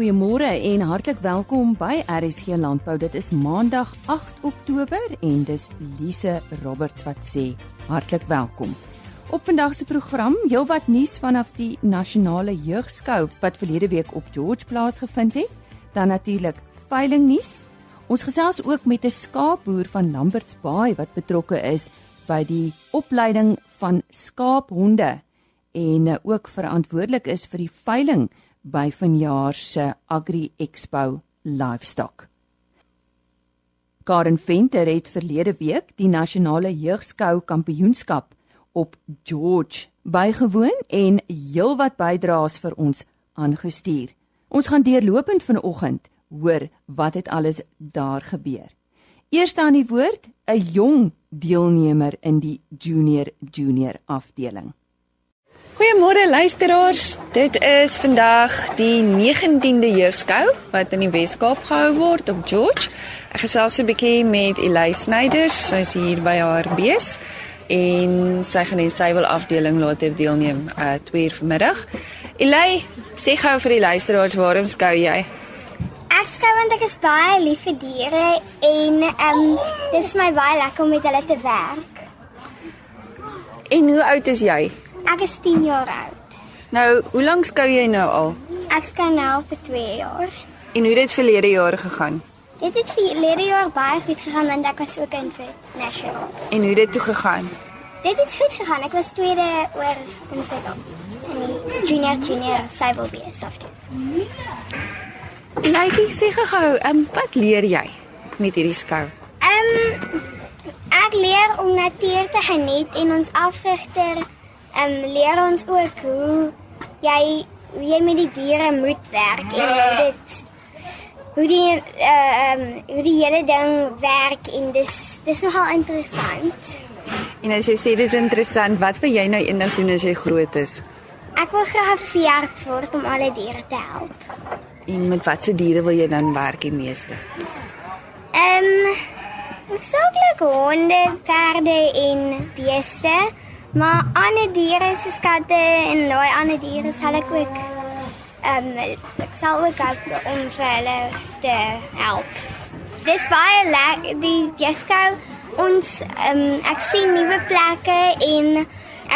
Goeiemôre en hartlik welkom by RSG Landbou. Dit is Maandag 8 Oktober en dis Lise Roberts wat sê hartlik welkom. Op vandag se program, heelwat nuus vanaf die nasionale jeugskou wat verlede week op George plaasgevind het. Dan natuurlik veilingnuus. Ons gesels ook met 'n skaapboer van Lamberts Baai wat betrokke is by die opleiding van skaaphonde en ook verantwoordelik is vir die veiling by vanjaar se Agri Expo Livestock. Karen Venter het verlede week die nasionale jeugskou kampioenskap op George bygewoon en heelwat bydraes vir ons aangestuur. Ons gaan deurlopend vanoggend hoor wat het alles daar gebeur. Eerste aan die woord, 'n jong deelnemer in die junior junior afdeling. Goeiemôre luisteraars. Dit is vandag die 19de jeugskou wat in die Weskaap gehou word op George. Ek gesels 'n bietjie met Elay Snyders, sy is hier by haar bees en sy gaan in sy wil afdeling later deelneem uh 2 uur vanmiddag. Elay, sê gou vir die luisteraars waarom skou jy? Ek skou want ek is baie lief vir diere en ehm um, dit is my baie lekker om met hulle te werk. En hoe oud is jy? Ek is 10 jaar oud. Nou, hoe lank skou jy nou al? Ek skou nou vir 2 jaar. En hoe het dit verlede jaar gegaan? Dit het verlede jaar baie goed gegaan want ek was ook in national. En hoe het dit toe gegaan? Dit het goed gegaan. Ek was tweede oor in sy dan. Junior junior civil BS afdeling. Lykie, sê gou, ehm um, wat leer jy met hierdie skou? Ehm um, ek leer om natuur te geniet en ons afrigter ehm um, leer ons ook hoe jy hoe jy met die diere moet werk en hoe dit hoe die eh, ehm uh, um, hoe die hele ding werk en dis dis nogal interessant. En as jy sê dit is interessant, wat wil jy nou eendag doen as jy groot is? Ek wil graag veearts word om alle diere te help. En met watse diere wil jy dan werk die meeste? Ehm um, hoofsaaklik honde, perde en beeste, maar ander diere soos katte en daai ander diere sal ek ook ehm um, ek sal ook help om vir hulle te help. Dis baie lekker die jeskou ons ehm um, ek sien nuwe plekke en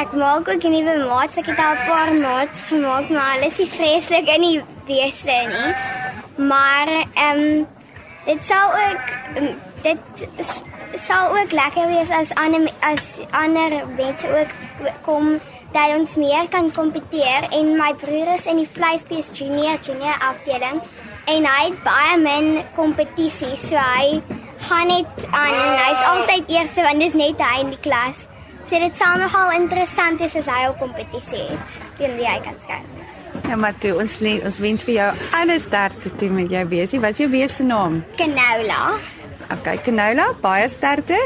ek maak ook nuwe maats. Ek het al 'n paar maats gemaak, maar hulle is nie vreeslik in die beeste nie. Maar ehm um, dit sal ook um, dit sal ook lekker wees as ander as ander mense ook kom dat ons meer kan kompeteer en my broer is in die vleisbees junior junior afdeling en hy het baie min kompetisie so hy gaan net aan hy's altyd eerste want dis net hy in die klas So dit sal nogal interessant is as hy op kompetisie het teen wie hy kan skou. Ja, maar toe ons ons wens vir jou alles sterkte toe met jou besie. Wat is jou besie naam? Canola. Okay, Canola, baie sterkte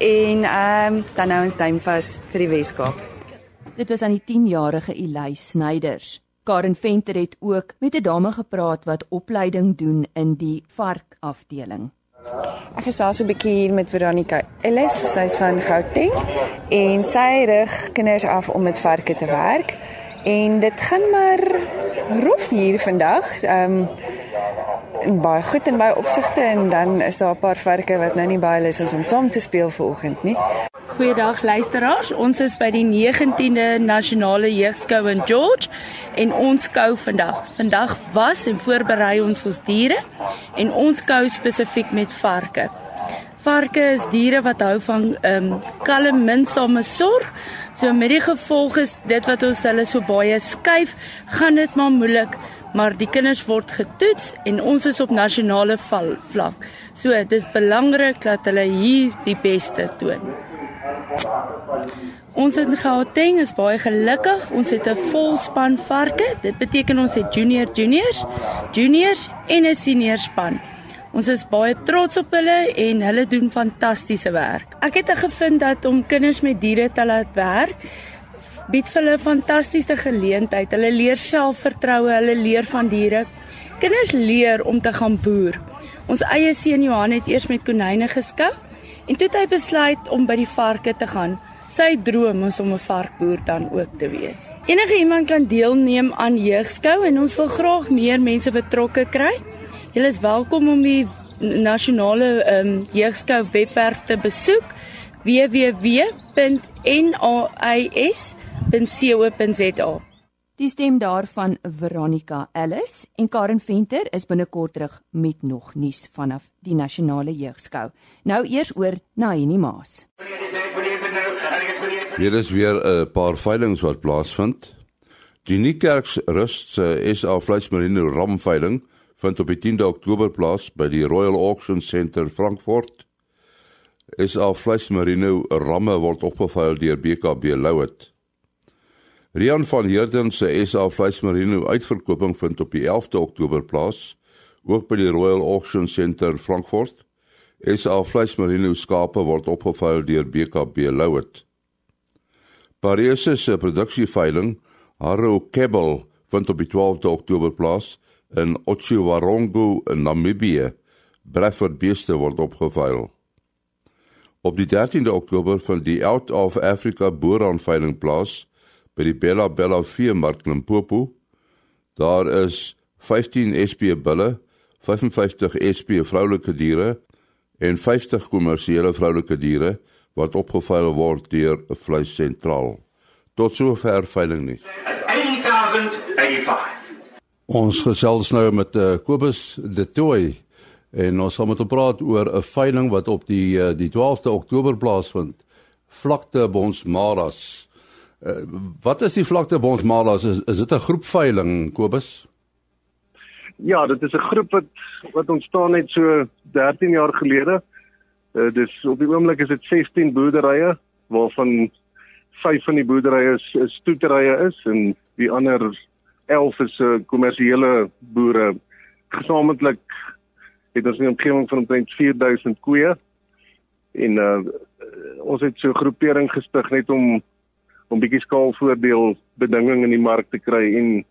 en ehm um, dan nou ons duim vas vir die Weskaap. Dit was aan die 10-jarige Elay Snyders. Karen Venter het ook met 'n dame gepraat wat opleiding doen in die vark afdeling. Ek gesels 'n bietjie hier met Veronica Ellis, sy's van Gauteng en sy rig kinders af om met varke te werk. En dit gaan maar roef hier vandag. Ehm um, baie goed in baie opsigte en dan is daar 'n paar varke wat nou nie baie lus is om saam te speel vanoggend nie. Goeiedag luisteraars. Ons is by die 19de Nasionale Jeugskou in George en ons skou vandag. Vandag was en voorberei ons ons diere en ons skou spesifiek met varke. Varke is diere wat hou van um, kalm minsame sorg. So met die gevolg is dit wat ons hulle so baie skuif, gaan dit maar moeilik, maar die kinders word getoets en ons is op nasionale vlak. So dis belangrik dat hulle hier die beste toon. Ons in Gauteng is baie gelukkig. Ons het 'n vol span varke. Dit beteken ons het junior juniors, juniors en 'n senior span. Ons is baie trots op hulle en hulle doen fantastiese werk. Ek het gevind dat om kinders met diere te laat werk bied vir hulle fantastiese geleentheid. Hulle leer selfvertroue, hulle leer van diere. Kinders leer om te gaan boer. Ons eie seun Johan het eers met konyne geskou En toe het hy besluit om by die varke te gaan. sy droom is om 'n varkboer dan ook te wees. Enige iemand kan deelneem aan jeugskou en ons wil graag meer mense betrokke kry. Julle is welkom om die nasionale ehm um, jeugskou webwerf te besoek www.nais.co.za. Die stem daarvan Veronica Ellis en Karen Venter is binnekort terug met nog nuus vanaf die nasionale jeugskou. Nou eers oor na Henny Maas. Hier is weer 'n paar veilinge wat plaasvind. Die Niekerks Rust se SA Vleismarine Ram veiling vind op die 10de Oktober plaas by die Royal Auction Centre Frankfurt. SA Vleismarine ramme word opgeveil deur BKB Louet. Rian van Heerden se SA Vleismarine uitverkoping vind op die 11de Oktober plaas ook by die Royal Auction Centre Frankfurt. SA Vleismarine skape word opgeveil deur BKB Louet. Paris se produksieveiling Haro Cable vind op die 12de Oktober plaas in Otjiwarongo in Namibië. Bradford beeste word opgeveil. Op die 13de Oktober vind die Out of Africa boeraanveiling plaas by die Bella Bella veemark in Limpopo. Daar is 15 SP bulle, 55 SP vroulike diere en 50 kommersiële vroulike diere wat opgeveil word deur 'n vleissentraal. Tot sover veiling nie. 8085. Ons gesels nou met uh, Kobus De Tooy en ons gaan met hom praat oor 'n veiling wat op die uh, die 12de Oktober plaasvind. Vlakte Bonsmaras. Uh, wat is die Vlakte Bonsmaras? Is, is dit 'n groepveiling, Kobus? Ja, dit is 'n groep wat wat ontstaan het so 13 jaar gelede. Uh, dis op die oomblik is dit 16 boerderye waarvan 5 van die boerderye is, is stoeterye is en die ander 11 is 'n uh, kommersiële boere. Gesamentlik het ons 'n omgewing van omtrent 4000 koeie en uh, ons het so 'n groepering gestig net om om bietjie skaalvoordeel bedinging in die mark te kry en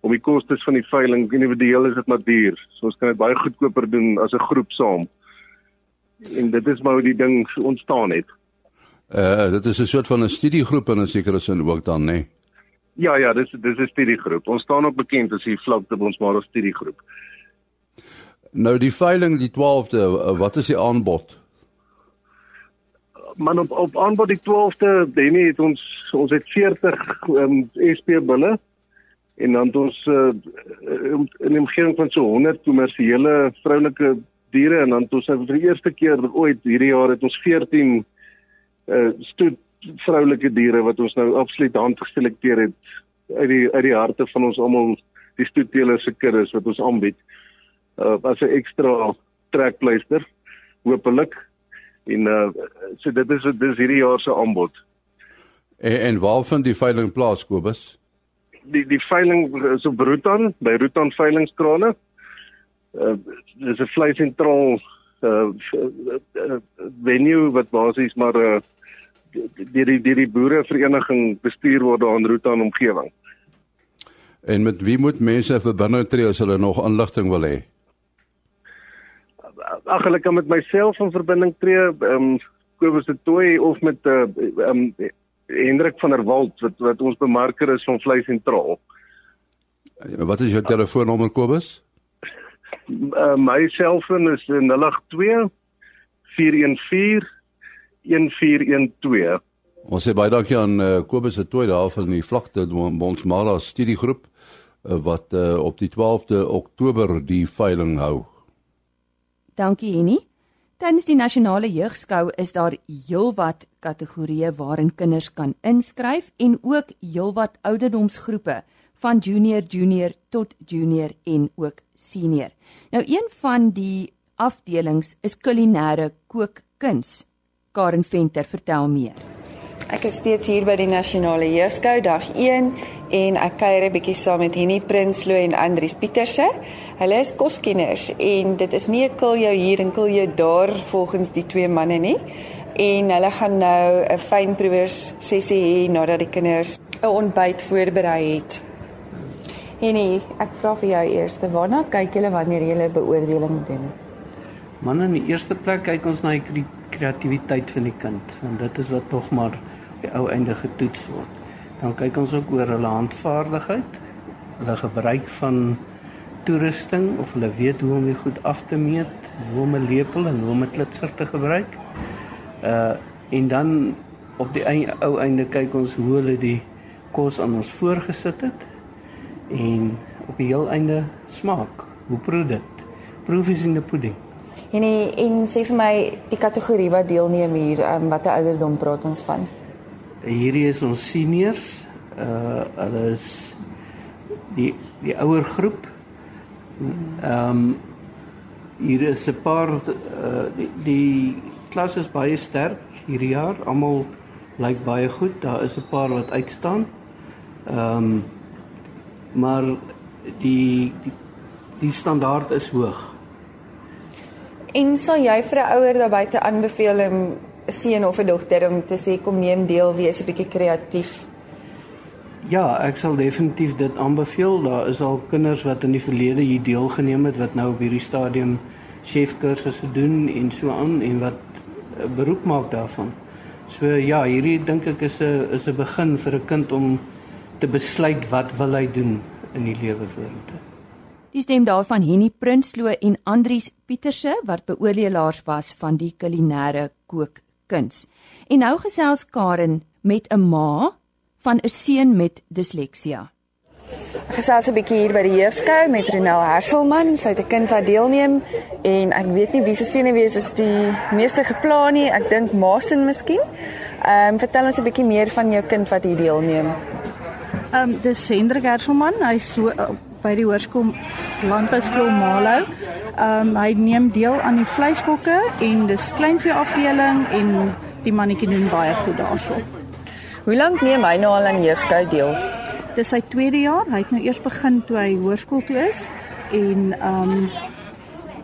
om die kostes van die veiling individueel is dit maar duur. So ons kan dit baie goedkoper doen as 'n groep saam. En dit is maar hoe die ding ontstaan het. Uh dit is 'n soort van 'n studiegroep in 'n sekere sin ook dan, né? Nee? Ja ja, dis dis 'n studiegroep. Ons staan ook bekend as die vlakte ons maar 'n studiegroep. Nou die veiling die 12de, uh, wat is die aanbod? Man op op aanbod die 12de, Denny het ons ons het 40 um, SP bulle en dan het ons uh, in 'n omgewing van so 100 kommersiële vroulike diere en dan het ons vir die eerste keer ooit hierdie jaar het ons 14 uh stoet vroulike diere wat ons nou absoluut handgeselekteer het uit die uit die harte van ons almal die stoetteler se kuddes wat ons aanbied. Uh as 'n ekstra trekpleister hopelik en uh so dit is dis hierdie jaar se aanbod. En, en waar vind die veiling plaas Kobus? Die die veiling is op Rutan by Rutan veilingskrane. Uh dis 'n vleisentraal uh, uh venue wat basies maar uh deur die deur die boerevereniging bestuur word daar in Rutan omgewing. En met wie moet mense verbinding tree as hulle nog inligting wil hê? Ag hulle kan met myself in verbinding tree, ehm um, Kobus de Tooi of met eh, ehm uh, um, Hendrik van der Walt wat wat ons bemarker is van vleis en traal. Wat is jou telefoonnommer Kobus? Uh, my selfoon is 082 414 1412. Ons sê baie dankie aan uh, Kobus se toe daar van die vlakte ons Mala studiegroep uh, wat uh, op die 12de Oktober die veiling hou. Dankie Henny. Tydens die nasionale jeugskou is daar heelwat kategorieë waarin kinders kan inskryf en ook heelwat ouderdomsgroepe van junior junior tot junior en ook senior. Nou een van die afdelings is kulinaire kookkuns. Karen Venter vertel meer. Ek is steeds hier by die Nasionale Jeugskou dag 1 en ek kuier 'n bietjie saam met Henny Prinsloo en Andrius Pieterse. Hulle is koskenners en dit is nie 'n kil jou hier en kil jou daar volgens die twee manne nie. En hulle gaan nou 'n fynproevers sessie hê nadat die kinders 'n ontbyt voorberei het. Henny, ek vra vir jou eers, waarna kyk julle wanneer julle beoordeling doen? Man in die eerste plek kyk ons na die kreatiwiteit van die kind want dit is wat tog maar die ou einde getoets word. Dan kyk ons ook oor hulle handvaardigheid, hulle gebruik van toerusting of hulle weet hoe om die goed af te meet, hoe om 'n lepel en hoe om 'n klitser te gebruik. Uh en dan op die einde, ou einde kyk ons hoe hulle die kos aan ons voorgesit het en op die heel einde smaak. Hoe proe dit? Proef is in die pudding. En en sê vir my die kategorie wat deelneem hier, um, watter ouderdom praat ons van? Hierdie is ons seniors. Uh hulle is die die ouer groep Ehm um, hier is 'n paar uh, die, die klas is baie sterk hierdie jaar. Almal lyk baie goed. Daar is 'n paar wat uitstaan. Ehm um, maar die die die standaard is hoog. En sal jy vir 'n ouer daar buite aanbeveel 'n seun of 'n dogter om te sê kom neem deel, wees 'n bietjie kreatief Ja, ek sal definitief dit aanbeveel. Daar is al kinders wat in die verlede hier deelgeneem het wat nou op hierdie stadium chefkursusse doen en so aan en wat 'n beroep maak daarvan. So ja, hierdie dink ek is 'n is 'n begin vir 'n kind om te besluit wat wil hy doen in die lewe vorentoe. Die stem daarvan Henny Prinsloo en Andries Pieterse wat beoordelaars was van die kulinaire kookkuns. En nou gesels Karen met 'n ma van 'n seun met disleksia. Gesels 'n bietjie hier by die jeugskou met Ronel Herselman, sy het 'n kind wat deelneem en ek weet nie wie se seun wees is die meeste geplan nie. Ek dink Masin miskien. Ehm um, vertel ons 'n bietjie meer van jou kind wat hier deelneem. Ehm um, dis Hendrik Herselman, hy's so uh, by die hoërskool Landbouskool Malou. Ehm um, hy neem deel aan die vleiskokke en dis kleinvee afdeling en die mannetjie doen baie goed daarso. Hoe lank neem hy nou al aan jeugskou deel? Dis sy tweede jaar. Hy het nou eers begin toe hy hoërskool toe is en ehm um,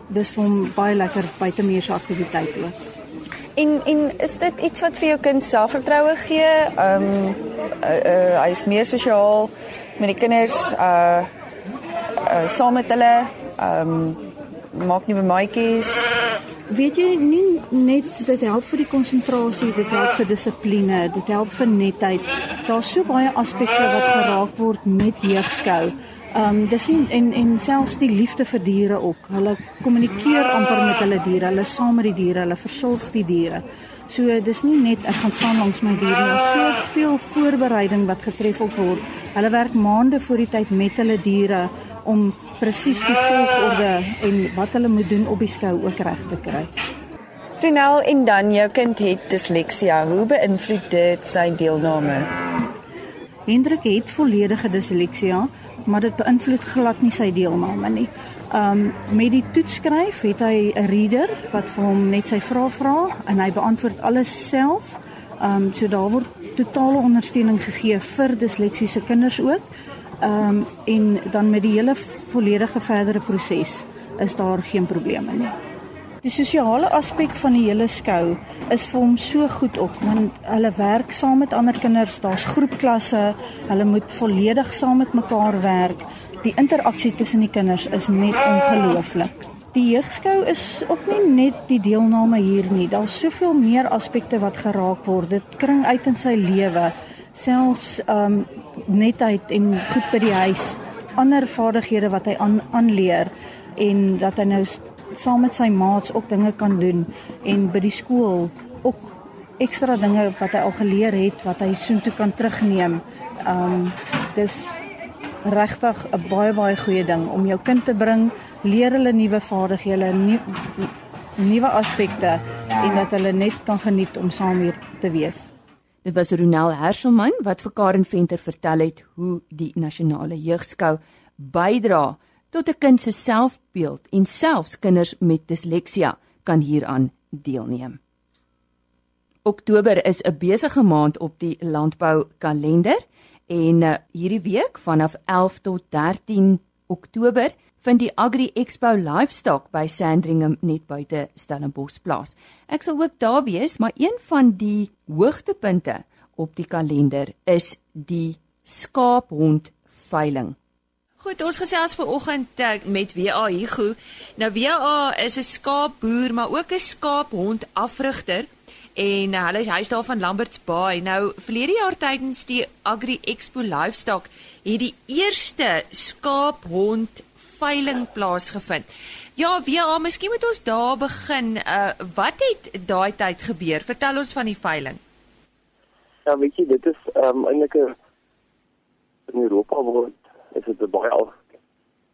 dis vir hom baie lekker buitemuurse aktiwiteite ook. En en is dit iets wat vir jou kind selfvertroue gee? Ehm um, uh, uh, hy is meer sosiaal met die kinders uh uh saam met hulle. Ehm um, maak nuwe maatjies weet jy nie net dit help vir die konsentrasie, dit help vir dissipline, dit help vir netheid. Daar's so baie aspekte wat geraak word met jeugskou. Ehm um, dis nie en en selfs die liefde vir diere ook. Hulle kommunikeer amper met hulle diere, hulle saam met die diere, hulle versorg die diere. So dis nie net ek gaan staan langs my diere, daar's so veel voorbereiding wat getref word. Hulle werk maande voor die tyd met hulle diere om presies die volgorde en wat hulle moet doen op die skou ook reg te kry. Ronel en dan jou kind het disleksia. Hoe beïnvloed dit sy deelname? Hendrik het volledige disleksia, maar dit beïnvloed glad nie sy deelname nie. Um met die toetskryf het hy 'n reader wat vir hom net sy vrae vra en hy beantwoord alles self. Um so daar word totale ondersteuning gegee vir disleksiese kinders ook. Ehm um, en dan met die hele volledige verdere proses is daar geen probleme nie. Die sosiale aspek van die hele skou is vir hom so goed op want hulle werk saam met ander kinders, daar's groepklasse, hulle moet volledig saam met mekaar werk. Die interaksie tussen die kinders is net ongelooflik. Die jeugskou is ook nie net die deelname hier nie, daar's soveel meer aspekte wat geraak word. Dit kring uit in sy lewe selfs um netheid en goed by die huis, ander vaardighede wat hy aan aanleer en dat hy nou saam met sy maats ook dinge kan doen en by die skool ook ekstra dinge wat hy al geleer het wat hy soontoe kan terugneem. Um dis regtig 'n baie baie goeie ding om jou kind te bring, leer hulle nuwe vaardighede, nuwe aspekte en dat hulle net kan geniet om saam hier te wees. Dit was Ronel Herselman wat vir Karen Venter vertel het hoe die nasionale jeugskou bydra tot 'n kind se selfbeeld en selfs kinders met disleksia kan hieraan deelneem. Oktober is 'n besige maand op die landboukalender en uh, hierdie week vanaf 11 tot 13 Oktober vind die Agri Expo Livestock by Sandringham net buite Stellenbosch plaas. Ek sal ook daar wees, maar een van die hoogtepunte op die kalender is die skaaphond veiling. Goed, ons gesels ver oggend eh, met WA Hugo. Nou WA is 'n skaapboer, maar ook 'n skaaphond afrigter en uh, hulle is huis daar van Lamberts Bay. Nou verlede jaar tydens die Agri Expo Livestock het die eerste skaaphond veiling plaasgevind. Ja, ja, miskien moet ons daar begin. Uh wat het daai tyd gebeur? Vertel ons van die veiling. Ja, weet jy, dit is ehm um, eintlik 'n in Europa word is dit baie al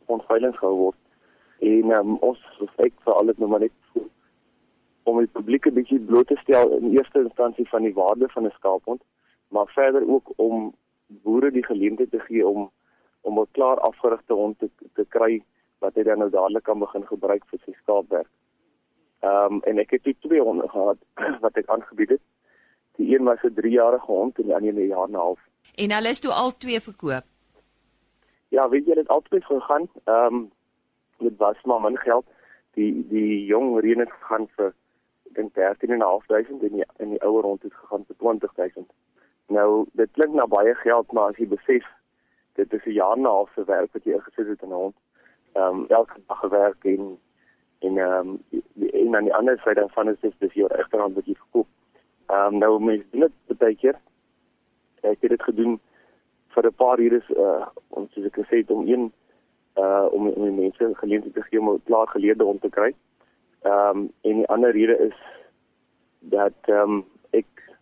onveilig gehou word. En um, ons kyk vir alles nou maar net om die publiek 'n bietjie bloot te stel in eerste instansie van die waarde van 'n skaaphond, maar verder ook om boere die geleentheid te gee om om 'n klaar afgerigte hond te te kry wat hy dan nou dadelik kan begin gebruik vir sy skaapwerk. Ehm um, en ek het dit twee honde gehad wat ek aangebied het. Die een was 'n 3-jarige hond en die ander 'n jaar en 'n half. En hulle is toe al twee verkoop. Ja, weet jy dit altyd gegaan. Ehm um, dit was maar min geld. Die die jong reën het gegaan vir dink 13.500 en die in die ouer rond het gegaan vir 20000. Nou dit klink na baie geld, maar as jy besef dit is 'n jaar en 'n half se werk wat jy gesit het in 'n hond. Ehm um, elke dag gewerk en en ehm um, en aan die ander syde daarvan is dit dis jou regterhand wat jy verkoop. Ehm um, nou mense doen dit baie keer. Ek het dit gedoen vir 'n paar ure uh om soos ek gesê het om een uh om om die mense geleentheid te gee om 'n klaar geleerde om te kry. Ehm um, en die ander rede is dat ehm um, ek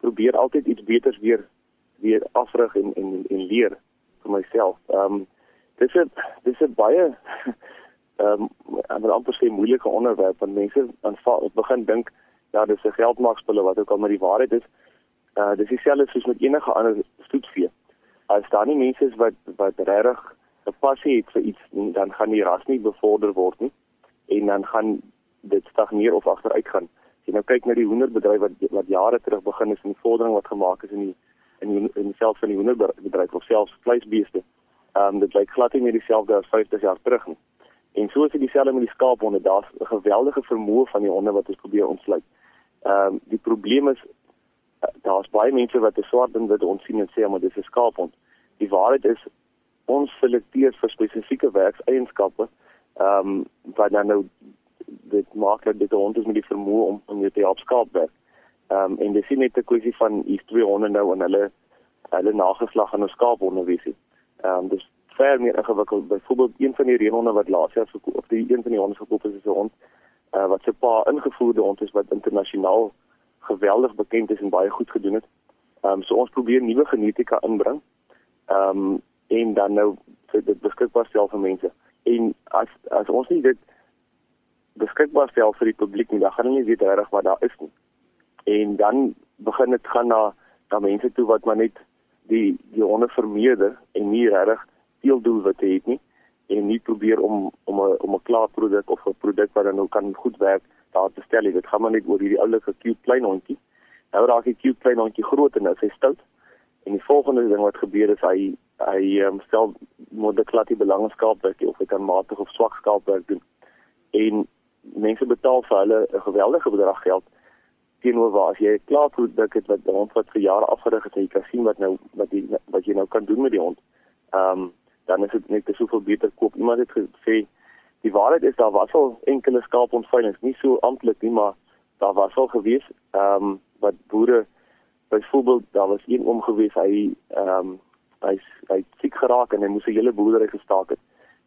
probeer altyd iets beters weer weer afrig en en en leer vir myself. Ehm um, dis 'n dis 'n baie ehm um, amper sê moeilike onderwerp want mense aanvaar begin dink ja, dis 'n geldmarkspille wat ook al maar die waarheid is. Uh dis dieselfde soos met enige ander stoetvee. As daar nie mense is wat wat regtig 'n passie het vir iets nie, dan gaan die ras nie bevorder word nie en dan gaan dit stagneer of agteruit gaan. As jy nou kyk na die hoenderbedryf wat wat jare terug begin is en die vordering wat gemaak is in die in in selfs van die hoenderbedryf of selfs vleisbeeste. Ehm um, dit lyk glad nie dieselfde as 50 jaar terug nie. En so is dit dieselfde met die skaaphonde. Daar's 'n geweldige vermoë van die honde wat ons probeer ontsluit. Ehm um, die probleem is uh, daar's baie mense wat 'n swart ding wat ons sien en sê maar dis 'n skaaphond. Die waarheid is ons selekteer vir spesifieke werkseienskappe ehm um, wat dan nou dit maak dat dit 'n hond is met die vermoë om om jou te help skaapwerk. Ehm um, en dis nie net 'n kwessie van hier twee honde nou en hulle hulle nageslag aan 'n skaaphonde wees nie. Ehm um, dis ver meer ingewikkeld. Byvoorbeeld een van die reenhonde wat laas jaar verkoop of die een van die honde verkoop is 'n hond uh, wat se pa ingevoerde hond is wat internasionaal geweldig bekend is en baie goed gedoen het. Ehm um, so ons probeer nuwe genetika inbring. Ehm um, en dan nou vir dit beskikbaar stel vir mense. En as as ons nie dit beskikbaar stel vir die publiek nie, dan gaan hulle nie weet reg wat daar is nie. En dan begin dit gaan na na mense toe wat maar net die die honde vermeerder en nie reg teeldoelwitte het nie en nie probeer om om 'n om 'n klaar produk of 'n produk wat dan nou kan goed werk daar te stel. Dit gaan maar net oor hierdie oulike cute klein hondjie. Nou raak die cute klein hondjie groot en nou hy stout. En die volgende ding wat gebeur is hy hy um, stel moet dit glad nie belangskaapwerk of hy kan matig of swak skaapwerk doen. En mense betaal vir hulle 'n geweldige bedrag geld teenoor waar as jy 'n klaar produk het wat 'n hond wat vir jare afgerig het en jy kan sien wat nou wat die wat jy nou kan doen met die hond. Ehm um, dan is dit net soveel beter koop. Iemand het gesê die waarheid is daar was al enkele skaapontveilings, nie so amptelik nie, maar daar was al gewees ehm um, wat boere byvoorbeeld daar was een oom gewees hy ehm um, hy hy siek geraak en hy moes 'n hele boerdery gestaak het.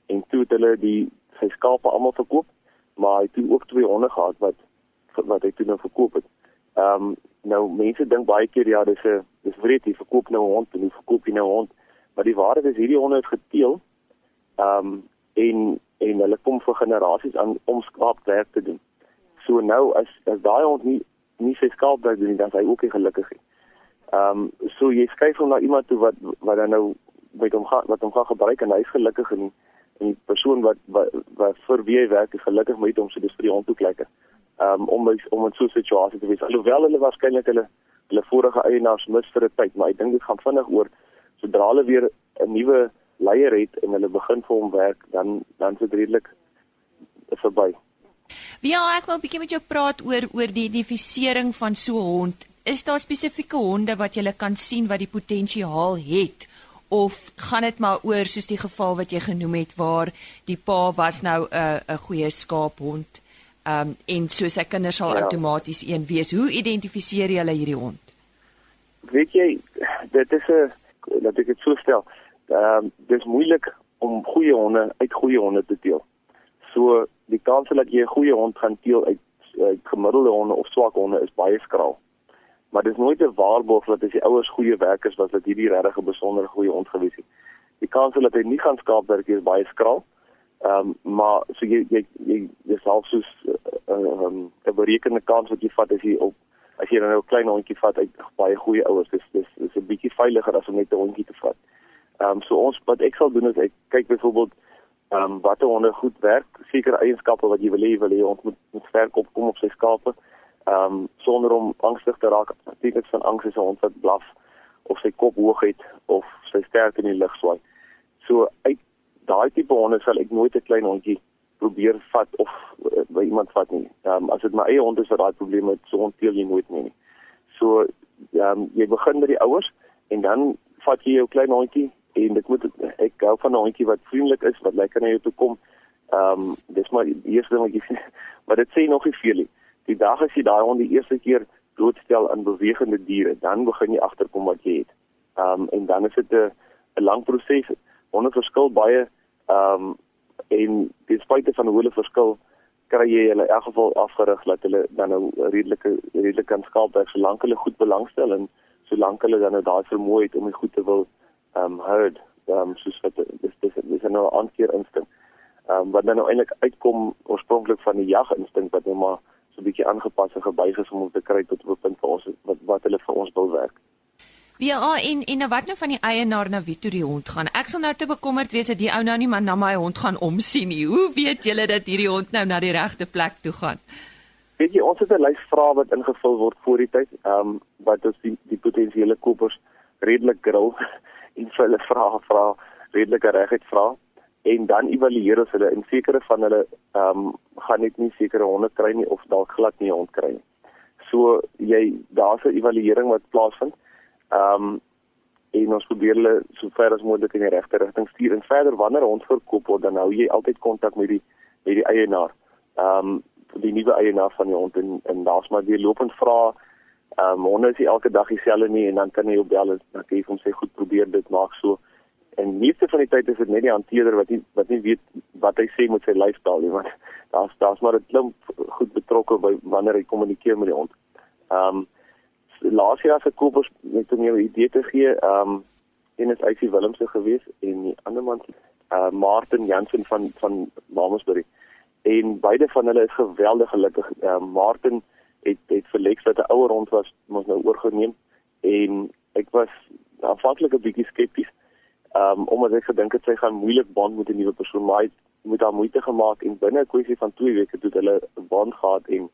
En toe het hulle die sy skape almal verkoop, maar hy het ook twee honde gehad wat wat hy toe nou verkoop het. Ehm um, nou mense dink baie keer ja, dis 'n dis wreed jy verkoop nou 'n hond en jy verkoop jy nou 'n hond. Maar die waarheid is hierdie honde is geteel. Ehm um, en en hulle kom vir generasies aan om skaapwerk te doen. So nou as as daai hond nie nie sy skaapwerk doen dan is hy ook nie gelukkig nie. Ehm um, so jy skuif hom na iemand toe wat wat dan nou met hom gaan wat hom gaan gebruik en hy is gelukkig en en die persoon wat wat, wat vir wie hy werk is gelukkig met hom so dis vir die hond ook lekker. Um, om om in so 'n situasie te wees. Alhoewel hulle waarskynlik hulle hulle vorige eienaars mis vir 'n tyd, maar ek dink dit gaan vinnig oor sodra hulle weer 'n nuwe leier het en hulle begin vir hom werk, dan dan is dit redelik verby. Ja, ek wil 'n bietjie met jou praat oor oor die identifisering van so 'n hond. Is daar spesifieke honde wat jy kan sien wat die potensiaal het? Of gaan dit maar oor soos die geval wat jy genoem het waar die pa was nou 'n 'n goeie skaaphond? Um en so sy kinders sal ja. outomaties een wees. Hoe identifiseer jy hierdie hond? Weet jy, dit is 'n laat ek dit so stel. Ehm um, dis moeilik om goeie honde uit goeie honde te teel. So die kans dat jy 'n goeie hond gaan teel uit, uit gemiddelde honde of swak honde is baie skraal. Maar dis nooit 'n waarborg dat as die ouers goeie werkers was dat hierdie regtig 'n besondere goeie hond gewees het. Die kans dat hy nie gaan skaapwerk is baie skraal. Ehm um, maar so jy jy jy dis half soos 'n uh, um, 'n berekende kans wat jy vat as jy op as jy nou 'n klein hondjie vat uit baie goeie ouers. Dis dis dis 'n bietjie veiliger as om net 'n hondjie te vat. Ehm um, so ons wat ek sal doen is ek kyk byvoorbeeld ehm um, watter honde goed werk, sekere eienskappe wat jy wil hê wil hê ons moet moet sterk opkom op sy skape. Ehm um, sonder om angstig te raak. Natuurlik van angs is 'n hond wat blaf of sy kop hoog het of sy sterk in die lug swaai. So uit daai tipe honde sal ek nooit 'n klein hondjie probeer vat of uh, by iemand vat nie. Ehm um, as dit my eie hond is wat daai probleem het, so onteel jy nooit nie. So ehm um, jy begin met die ouers en dan vat jy jou klein hondjie en dit moet ek hou van 'n hondjie wat vriendelik is, wat lekker na jou toe kom. Ehm um, dis maar die eerste ding wat jy sê, maar dit sê nog nie veel nie. Die dag as jy daai hond die eerste keer doodstel aan bewegende diere, dan begin jy agterkom wat jy het. Ehm um, en dan is dit 'n 'n lang proses. Honde verskil baie ehm um, en ten spyte van hoe hulle verskil, kry jy hulle in elk geval afgerig dat hulle dan nou redelike redelike kan skaapwerk solank hulle goed belangstel en solank hulle dan nou daai vermoë het om die goed te wil ehm um, herd ehm um, soos wat dis dis dis 'n nou aankeer instink. Ehm um, wat dan nou eintlik uitkom oorspronklik van die jag instink wat nou maar so 'n bietjie aangepas en gebuig is om om te kry tot op 'n punt vir ons wat wat hulle vir ons wil werk. Ja, en en nou wat nou van die eienaar na wie toe die hond gaan? Ek sal nou te bekommerd wees dat die ou nou nie maar na my hond gaan omsien nie. Hoe weet julle dat hierdie hond nou na die regte plek toe gaan? Weet jy, ons het 'n lys vrae wat ingevul word voor die tyd, ehm um, wat ons die, die potensiële kopers redelik grill en vir hulle vra vra redelike regheid vra en dan evalueer ons hulle en sekere van hulle ehm um, gaan net nie sekere honde kry nie of dalk glad nie hond kry nie. So jy daar's 'n evaluering wat plaasvind. Ehm um, en ons probeer hulle so ver as moontlik in die regte rigting stuur en verder wanneer ons verkoop word dan hou jy altyd kontak met die met die eienaar. Ehm um, die nuwe eienaar van die hond en en daar's maar die lopend vra ehm um, honde is elke dag dieselfde nie en dan kan jy op bel en dan kan jy hom sê goed probeer dit maak so en meeste van die tyd is dit net die hanteerder wat nie wat nie weet wat hy sê met sy lifestyle nie want daar's daar's maar 'n klomp goed betrokke by wanneer hy kommunikeer met die hond. Ehm um, laas jaar se kopers net om jou idee te gee, ehm um, een is Isie Willemse gewees en die ander man eh uh, Martin Jansen van van Mamasbury. En beide van hulle is geweldig gelukkig. Ehm uh, Martin het het vir Lex wat 'n ouer hond was, mos nou oorgeneem en ek was aanvanklik 'n bietjie skepties Ehm um, omdat ek gedink het sy gaan moeilik band met 'n nuwe persoon, maar hy moet daar moeite gemaak en binne 'n kwessie van 2 weke het hulle 'n band gehad en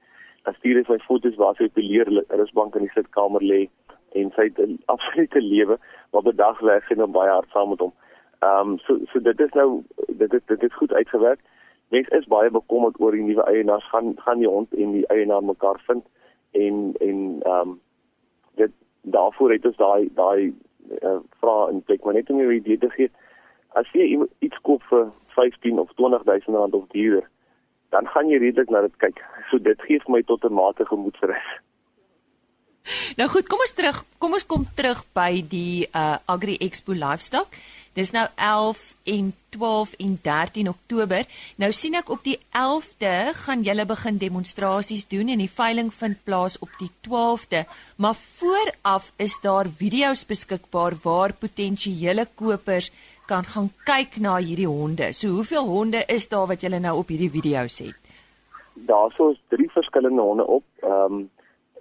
stuur hy sy foto's waar sy op die leer rusbank in die sitkamer lê en sy het 'n absolute lewe wat bedag weg en baie hard saam met hom. Ehm um, so so dit is nou dit is dit is goed uitgewerk. Mens is baie bekommerd oor die nuwe eienaars gaan gaan die hond en die eienaar mekaar vind en en ehm um, dit daarvoor het ons daai daai uh, vra in plek maar net om jou idee te gee as jy iets koop vir 15 of 20000 rand of duurder dan gaan jy redelik na dit kyk so dit gee vir my tot 'n mate gemoedsrus Nou goed, kom ons terug. Kom ons kom terug by die uh Agri Expo Livestock. Dis nou 11 en 12 en 13 Oktober. Nou sien ek op die 11de gaan julle begin demonstrasies doen en die veiling vind plaas op die 12de. Maar vooraf is daar video's beskikbaar waar potensiële kopers kan gaan kyk na hierdie honde. So hoeveel honde is daar wat julle nou op hierdie video's het? Daarso is drie verskillende honde op. Ehm um,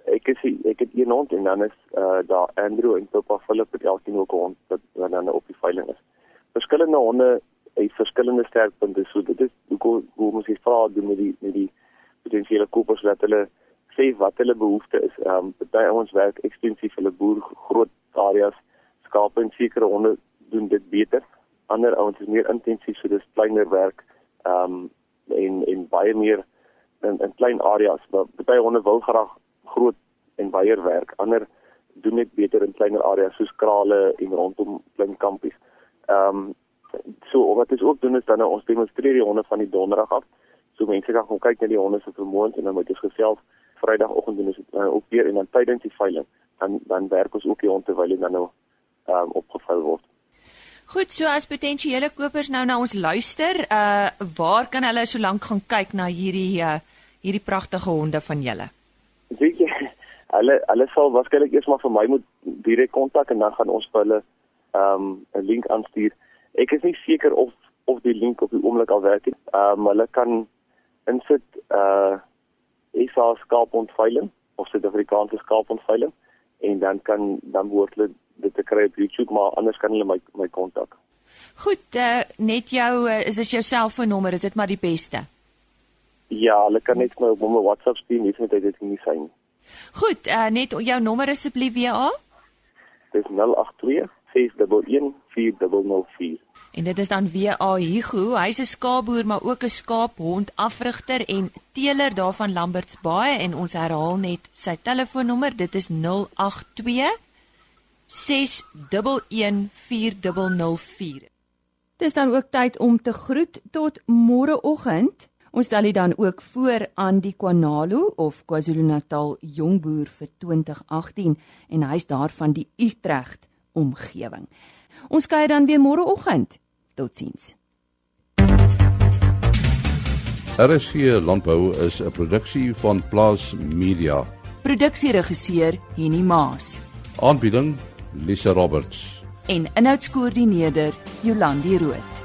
ek is ek het een hond en dan is uh daar Andrew en Papa Philip het elkeen ook 'n hond wat dan op die veiling is. Verskillende honde het verskillende sterkpunte. So dit is hoe hoe moet jy vra doen met die met die potensiële kopers dat hulle sê wat hulle behoefte is. Ehm um, party ouens werk ekstensief hulle boer groot areas skape en sekere honde doen dit beter. Ander ouens is meer intensief so dis kleiner werk. Ehm um, en en baie meer in in klein areas. Party honde wil graag groot en wyeer werk. Ander doen net beter in kleiner areas soos krale en rondom klein kampies. Ehm um, so wat ons ook doen is dan nou ons demonstreer die honde van die donderdag af. So mense kan kom kyk na die honde se vermoëns en dan moet jy gesels Vrydagoggend doen ons dit uh, ook weer en dan tydens die veiling dan dan werk ons ook hier om terwyl dit dan nou ehm um, opgevou word. Goed, so as potensiële kopers nou na ons luister, uh waar kan hulle so lank gaan kyk na hierdie uh hierdie pragtige honde van julle? Weet jy, hulle hulle sal waarskynlik eers maar vir my moet direk kontak en dan gaan ons vir hulle ehm um, 'n link aanstuur. Ek is nie seker of of die link op die oomblik al werk nie. Ehm um, hulle kan insit uh SA skaapontveiling of Suid-Afrikaanse skaapontveiling en dan kan dan word hulle dit te kry op YouTube maar anders kan hulle my my kontak. Goed, uh, net jou uh, is dit jou selfoonnommer, is dit maar die beste. Ja, hulle kan net my op my WhatsApp stuur, nie net dit nie sien. Goed, uh, net jou nommer asseblief weer aan. Dis 082 611 4004. En dit is dan WA Hugo. Hy's 'n skaapboer maar ook 'n skaaphond afrigter en teeler daarvan Lamberts Baai en ons herhaal net sy telefoonnommer. Dit is 082 6114004. Dis dan ook tyd om te groet tot môreoggend. Ons stel dit dan ook voor aan die Kwanalo of KwaZulu-Natal jongboer vir 2018 en hy's daarvan die Utrecht omgewing. Ons kuier dan weer môreoggend. Totsiens. RSG Landbou is 'n produksie van Plaas Media. Produksieregisseur Henny Maas. Aanbieding Lisa Roberts. En inhoudskoördineerder Jolandi Root.